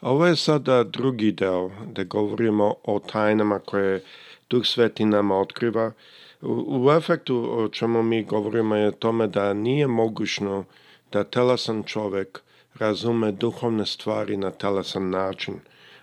ovo je sada drugi deo da govorimo o tajnama koje Duh Sveti nama otkriva. U, efektu o čemu mi govorimo je tome da nije mogućno da telasan čovek razume duhovne stvari na telasan način,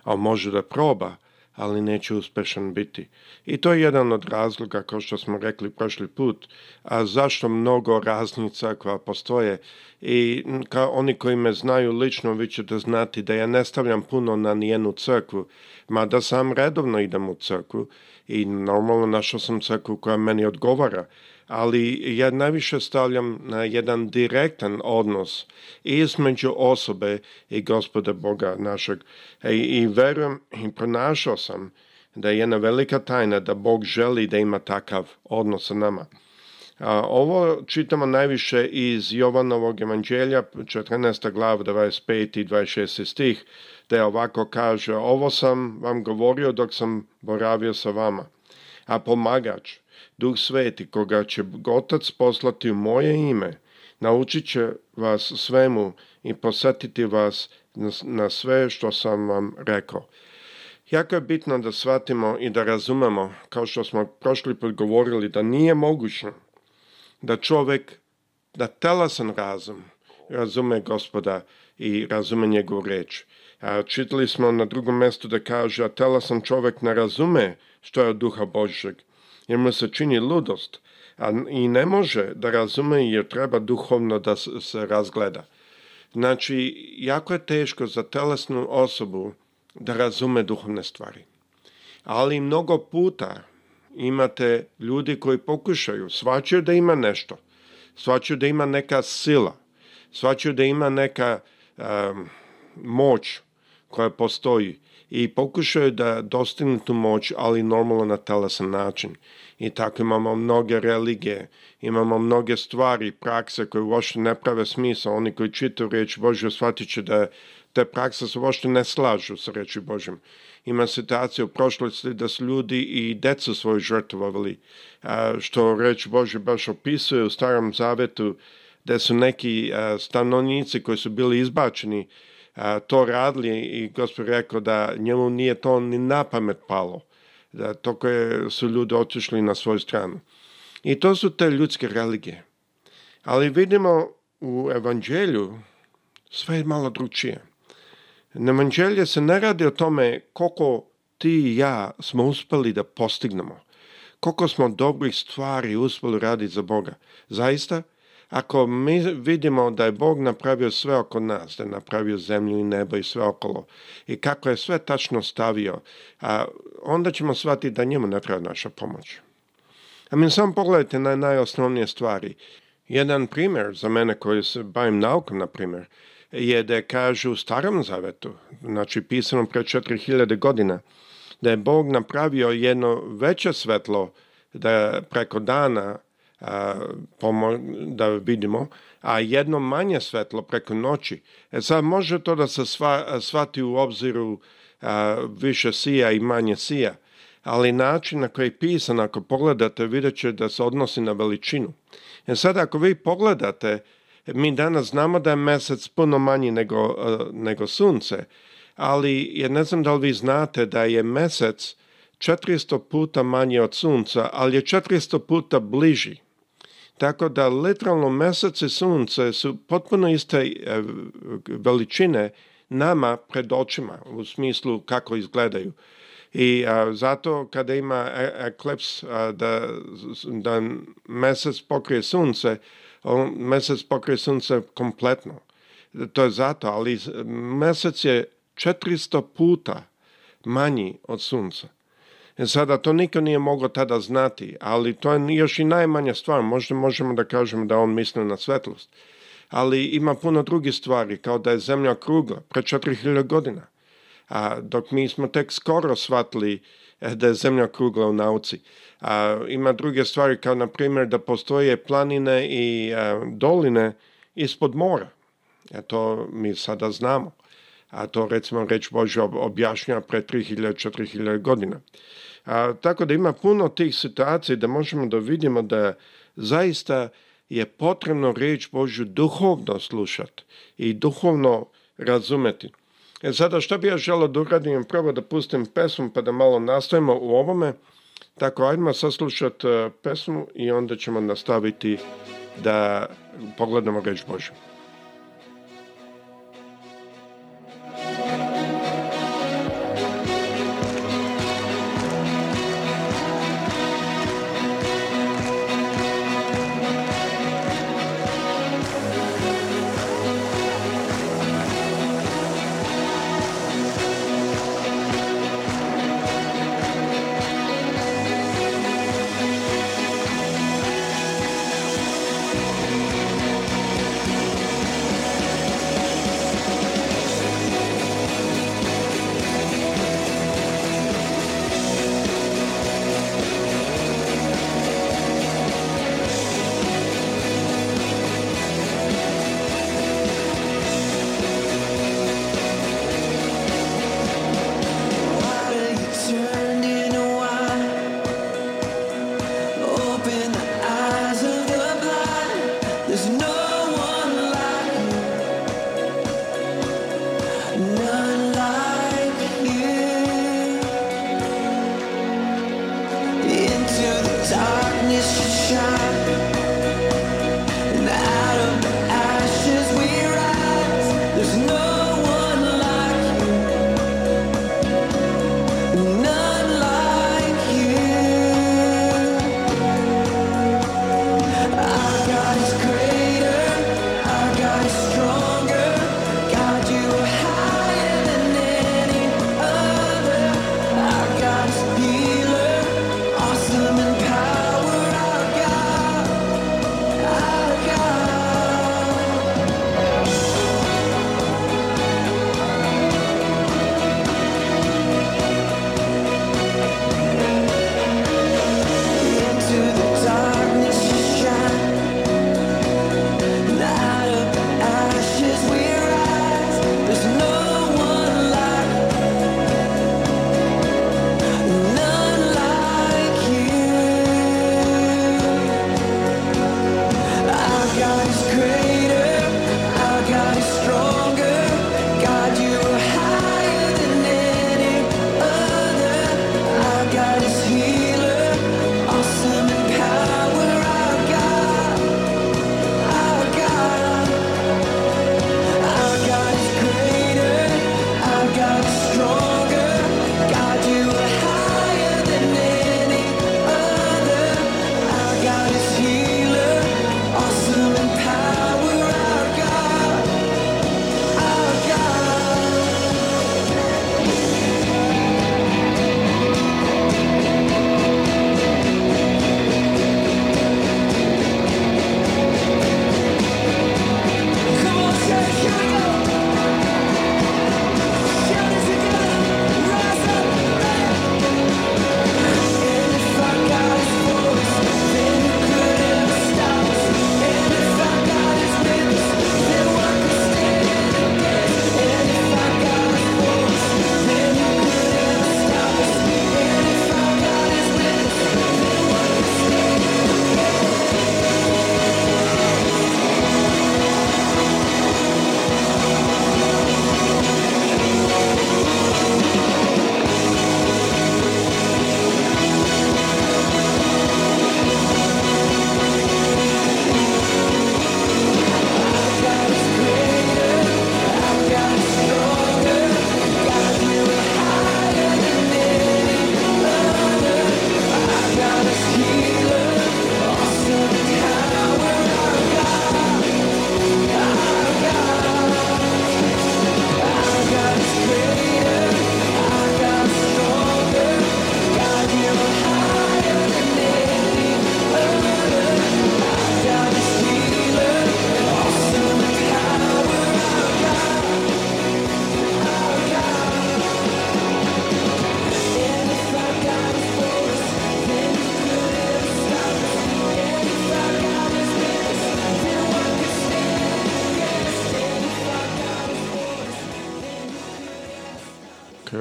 a može da proba, ali neću uspešan biti. I to je jedan od razloga, kao što smo rekli prošli put, a zašto mnogo raznih crkva postoje. I kao oni koji me znaju lično, vi ćete znati da ja ne stavljam puno na nijenu crkvu, mada sam redovno idem u crkvu, i normalno našao sam crkvu koja meni odgovara, ali ja najviše stavljam na jedan direktan odnos između osobe i gospoda Boga našeg. I, e, i verujem i pronašao sam da je jedna velika tajna da Bog želi da ima takav odnos sa nama. Ovo čitamo najviše iz Jovanovog evanđelja, 14. glav, 25. i 26. stih, te ovako kaže, ovo sam vam govorio dok sam boravio sa vama, a pomagač, Duh Sveti, koga će Otac poslati u moje ime, naučit će vas svemu i posetiti vas na sve što sam vam rekao. Jako je bitno da shvatimo i da razumemo, kao što smo prošli put govorili, da nije mogućno da čovjek, da telasan razum razume gospoda i razume njegovu reč. A, čitali smo na drugom mjestu da kaže, a telasan čovek ne razume što je od duha Božeg, jer mu se čini ludost, a, i ne može da razume jer treba duhovno da se, se razgleda. Znači, jako je teško za telesnu osobu da razume duhovne stvari. Ali mnogo puta imate ljudi koji pokušaju, svačaju da ima nešto, svačaju da ima neka sila, svačaju da ima neka moć koja postoji i pokušaju da dostignu tu moć, ali normalno na telesan način. I tako imamo mnoge religije, imamo mnoge stvari, prakse koje uopšte ne prave smisla. Oni koji čitaju riječ Božju shvatit će da te prakse se uopšte ne slažu sa reči Božim. Ima situacija u prošlosti da su ljudi i djecu svoje žrtvovali, što reč Bože baš opisuje u starom zavetu, da su neki stanovnici koji su bili izbačeni to radili i gospod rekao da njemu nije to ni na pamet palo, da to koje su ljudi otišli na svoju stranu. I to su te ljudske religije. Ali vidimo u evanđelju sve je malo dručije. Nemanđelje se ne radi o tome koliko ti i ja smo uspeli da postignemo, koliko smo dobrih stvari uspeli raditi za Boga. Zaista, ako mi vidimo da je Bog napravio sve oko nas, da je napravio zemlju i nebo i sve okolo i kako je sve tačno stavio, a, onda ćemo shvatiti da njemu ne treba naša pomoć. A mi samo pogledajte na najosnovnije stvari. Jedan primjer za mene koji se bavim naukom, na primjer, je da je kaže u starom zavetu, znači pisano pre 4000 godina, da je Bog napravio jedno veće svetlo da preko dana a, da vidimo, a jedno manje svetlo preko noći. E sad može to da se sva, shvati u obziru više sija i manje sija, ali način na koji je pisan, ako pogledate, vidjet će da se odnosi na veličinu. E sad, ako vi pogledate mi danas znamo da je mesec puno manji nego, e, nego sunce, ali ja ne znam da li vi znate da je mesec 400 puta manji od sunca, ali je 400 puta bliži. Tako da literalno mesec i sunce su potpuno iste e, veličine nama pred očima u smislu kako izgledaju. I a, zato kada ima e, ekleps da, da mesec pokrije sunce, on, mesec pokrije sunce kompletno. To je zato, ali mesec je 400 puta manji od sunca. E, sada, to niko nije mogao tada znati, ali to je još i najmanja stvar. Možda možemo da kažemo da on misli na svetlost. Ali ima puno drugih stvari, kao da je zemlja krugla, pre 4000 godina a, dok mi smo tek skoro shvatili eh, da je zemlja krugla u nauci. A, ima druge stvari kao na primjer da postoje planine i eh, doline ispod mora. A e, to mi sada znamo. A to recimo reč Božja objašnjava pre 3000-4000 godina. A, tako da ima puno tih situacija da možemo da vidimo da zaista je potrebno reč Božju duhovno slušati i duhovno razumeti. E sada što bi ja želio da uradim, prvo da pustim pesmu pa da malo nastavimo u ovome. Tako, ajdemo saslušati e, pesmu i onda ćemo nastaviti da pogledamo reč Božju.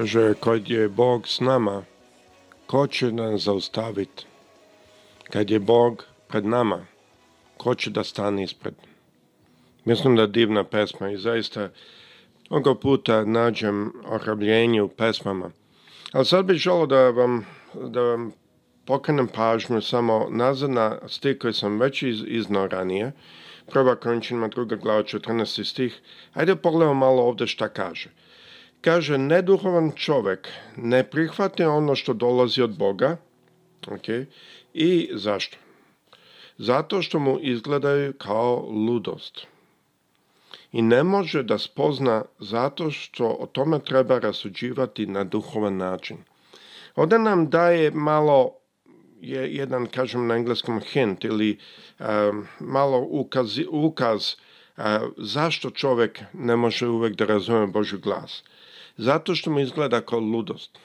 Kaže, kad je Bog s nama, ko će nas zaustaviti? Kad je Bog pred nama, ko će da stane ispred? Mislim da je divna pesma i zaista mnogo puta nađem ohrabljenju u pesmama. Ali sad bih želo da vam, da vam pokrenem pažnju samo nazad na stih koji sam već iz, iznao ranije. Prva končinima, druga glava 14. stih. Ajde pogledamo malo ovdje šta kaže kaže neduhovan čovjek ne prihvate ono što dolazi od Boga. Okay, I zašto? Zato što mu izgledaju kao ludost. I ne može da spozna zato što o tome treba rasuđivati na duhovan način. Ovdje nam daje malo je jedan, kažem na engleskom, hint ili malo ukaz, ukaz zašto čovjek ne može uvek da razume Boži glas zato što mu izgleda kao ludost.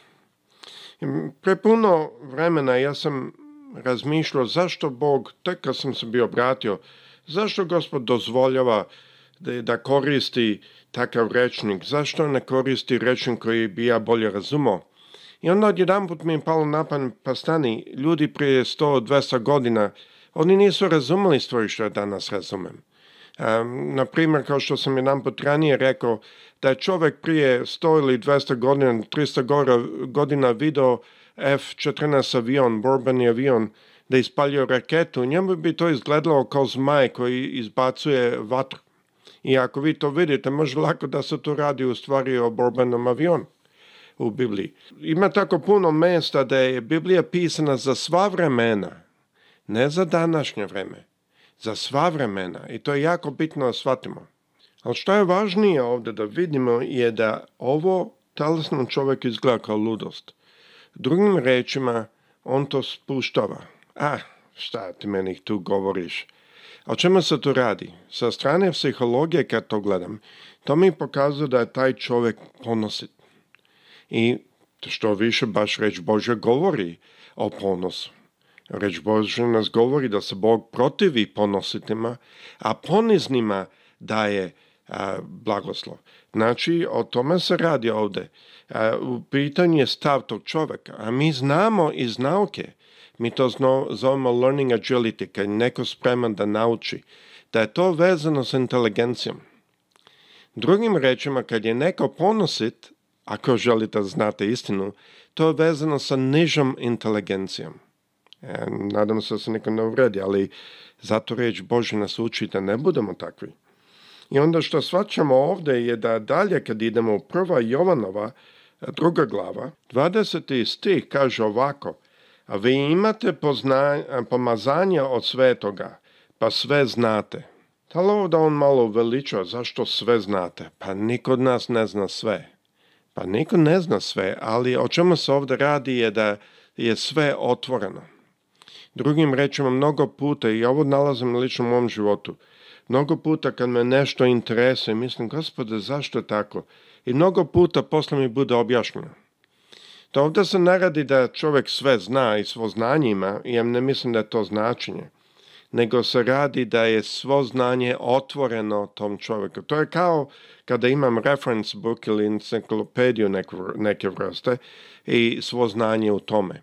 Prepuno vremena ja sam razmišljao zašto Bog, tek kad sam se bio obratio, zašto Gospod dozvoljava da, koristi takav rečnik, zašto ne koristi rečnik koji bi ja bolje razumao. I onda odjedan put mi je palo napan pa stani, ljudi prije 100-200 godina, oni nisu razumeli stvari što ja danas razumem. Na primjer, kao što sam jedan put ranije rekao, da je čovjek prije 100 ili 200 godina, 300 godina video F-14 avion, borbeni avion, da je raketu, njemu bi to izgledalo kao zmaj koji izbacuje vatru. I ako vi to vidite, može lako da se to radi u stvari o borbenom avionu u Bibliji. Ima tako puno mjesta da je Biblija pisana za sva vremena, ne za današnje vreme za sva vremena i to je jako bitno da shvatimo. Ali što je važnije ovdje da vidimo je da ovo talasno čovjek izgleda kao ludost. Drugim rečima, on to spuštava. A, šta ti meni tu govoriš? O čemu se tu radi? Sa strane psihologije kad to gledam, to mi pokazuje da je taj čovjek ponosit. I što više baš reč Bože govori o ponosu. Reč Božja nas govori da se Bog protivi ponositima, a poniznima daje blagoslov. Znači, o tome se radi ovdje. U pitanju je stav tog čovjeka, a mi znamo iz nauke, mi to zno, zovemo learning agility, kad je neko spreman da nauči, da je to vezano s inteligencijom. Drugim rečima, kad je neko ponosit, ako želite znate istinu, to je vezano sa nižom inteligencijom. E, nadam se da se neko ne uvredi, ali zato reč Bože nas uči da ne budemo takvi. I onda što svačamo ovdje je da dalje kad idemo u prva Jovanova, e, druga glava, 20. stih kaže ovako, a vi imate pozna, e, pomazanja od svetoga, pa sve znate. Talo da on malo uveliča, zašto sve znate? Pa niko od nas ne zna sve. Pa niko ne zna sve, ali o čemu se ovdje radi je da je sve otvoreno. Drugim rečima, mnogo puta, i ovo nalazim lično ličnom mom životu, mnogo puta kad me nešto interesuje, mislim, gospode, zašto tako? I mnogo puta posle mi bude objašnjeno. To ovdje se naradi radi da čovjek sve zna i svo znanje ima, ja ne mislim da je to značenje, nego se radi da je svo znanje otvoreno tom čovjeku. To je kao kada imam reference book ili enciklopediju neke vrste i svo znanje u tome.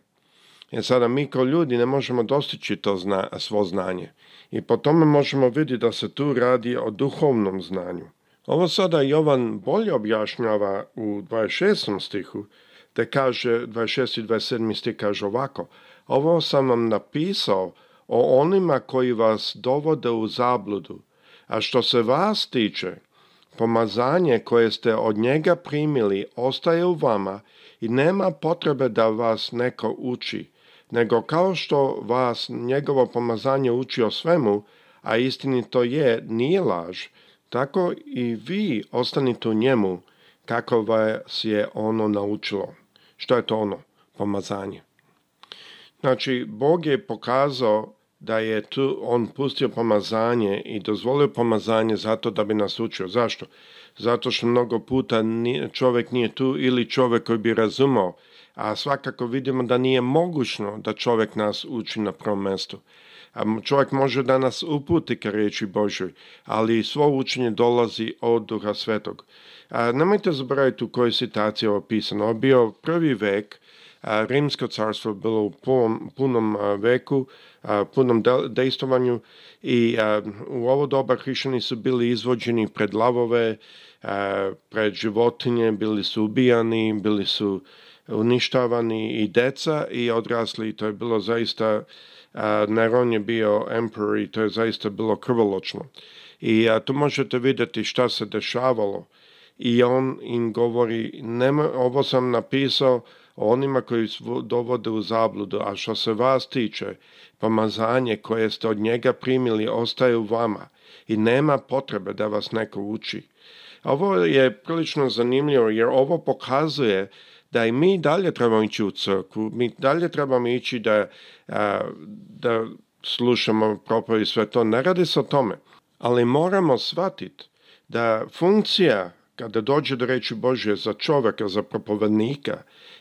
Jer sada mi kao ljudi ne možemo dostići to zna, svo znanje. I po tome možemo vidjeti da se tu radi o duhovnom znanju. Ovo sada Jovan bolje objašnjava u 26. stihu, te kaže, 26. i 27. stih kaže ovako, ovo sam vam napisao o onima koji vas dovode u zabludu, a što se vas tiče, pomazanje koje ste od njega primili ostaje u vama i nema potrebe da vas neko uči, nego kao što vas njegovo pomazanje uči o svemu, a istini to je, nije laž, tako i vi ostanite u njemu kako vas je ono naučilo. Što je to ono? Pomazanje. Znači, Bog je pokazao da je tu on pustio pomazanje i dozvolio pomazanje zato da bi nas učio. Zašto? Zato što mnogo puta čovjek nije tu ili čovjek koji bi razumao a svakako vidimo da nije mogućno da čovjek nas uči na prvom mjestu. čovjek može da nas uputi ka riječi Božoj, ali svo učenje dolazi od Duha Svetog. nemojte zaboraviti u kojoj situaciji je Bio prvi vek, a, Rimsko carstvo bilo u punom, punom veku, punom de, i u ovo doba hrišćani su bili izvođeni pred lavove, pred životinje, bili su ubijani, bili su uništavani i deca i odrasli to je bilo zaista Neron je bio emperor i to je zaista bilo krvoločno. I tu možete vidjeti šta se dešavalo. I on im govori, nema, ovo sam napisao onima koji dovode u zabludu, a što se vas tiče, pomazanje koje ste od njega primili ostaje u vama i nema potrebe da vas neko uči. Ovo je prilično zanimljivo jer ovo pokazuje da i mi dalje trebamo ići u crkvu, mi dalje trebamo ići da, da slušamo propovi sve to. Ne radi se o tome, ali moramo shvatiti da funkcija kada dođe do reći Božje za čovjeka, za propovednika,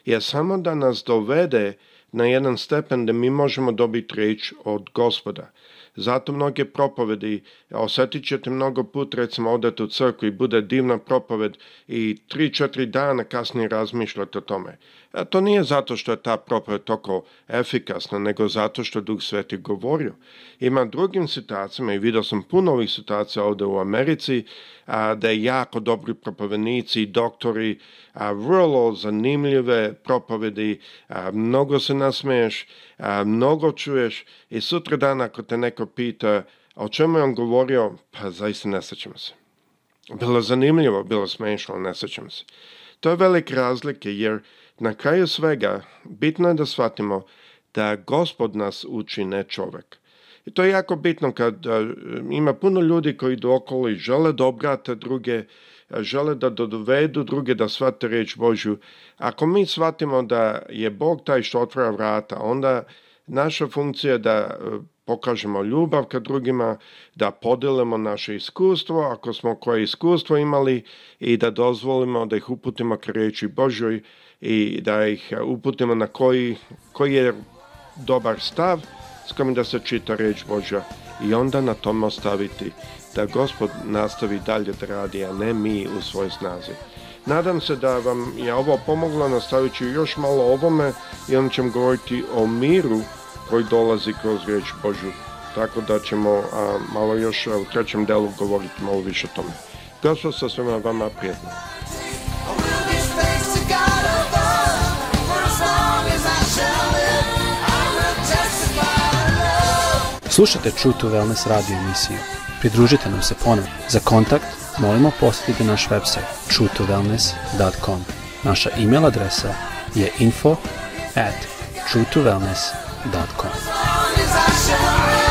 je samo da nas dovede na jedan stepen da mi možemo dobiti reč od gospoda. Zato mnoge propovedi, osjetit ćete mnogo put, recimo odete u crkvu i bude divna propoved i tri četiri dana kasnije razmišljate o tome. A to nije zato što je ta propoved toliko efikasna, nego zato što je Duh Sveti govorio. Ima drugim situacijama, i vidio sam puno ovih situacija ovdje u Americi, da je jako dobri propovednici i doktori, a, vrlo zanimljive propovedi, mnogo se nasmeješ, mnogo čuješ i sutra dan ako te neko pita, a o čemu je on govorio? Pa zaista ne sećam se. Bilo zanimljivo, bilo smešno, ne sećam se. To je velike razlike jer na kraju svega bitno je da shvatimo da gospod nas uči ne čovek. I to je jako bitno kad e, ima puno ljudi koji okolo i žele da obrate druge, e, žele da dovedu druge da shvate riječ Božju. Ako mi shvatimo da je Bog taj što otvara vrata, onda naša funkcija je da e, pokažemo ljubav ka drugima, da podelimo naše iskustvo, ako smo koje iskustvo imali i da dozvolimo da ih uputimo ka riječi Božoj i da ih e, uputimo na koji, koji je dobar stav s kojim da se čita riječ Božja i onda na tome ostaviti da Gospod nastavi dalje da radi, a ne mi u svojoj snazi. Nadam se da vam je ovo pomoglo, nastavit ću još malo ovome i onda ćemo govoriti o miru koji dolazi kroz riječ Božju. Tako da ćemo malo još u trećem delu govoriti malo više o tome. Prošlo sa svema vama prijatno. Slušajte True to Wellness radio emisiju. Pridružite nam se ponovno. Za kontakt molimo posjetite naš website truetowellness.com. Naša email adresa je info at truetowellness.com. dot com.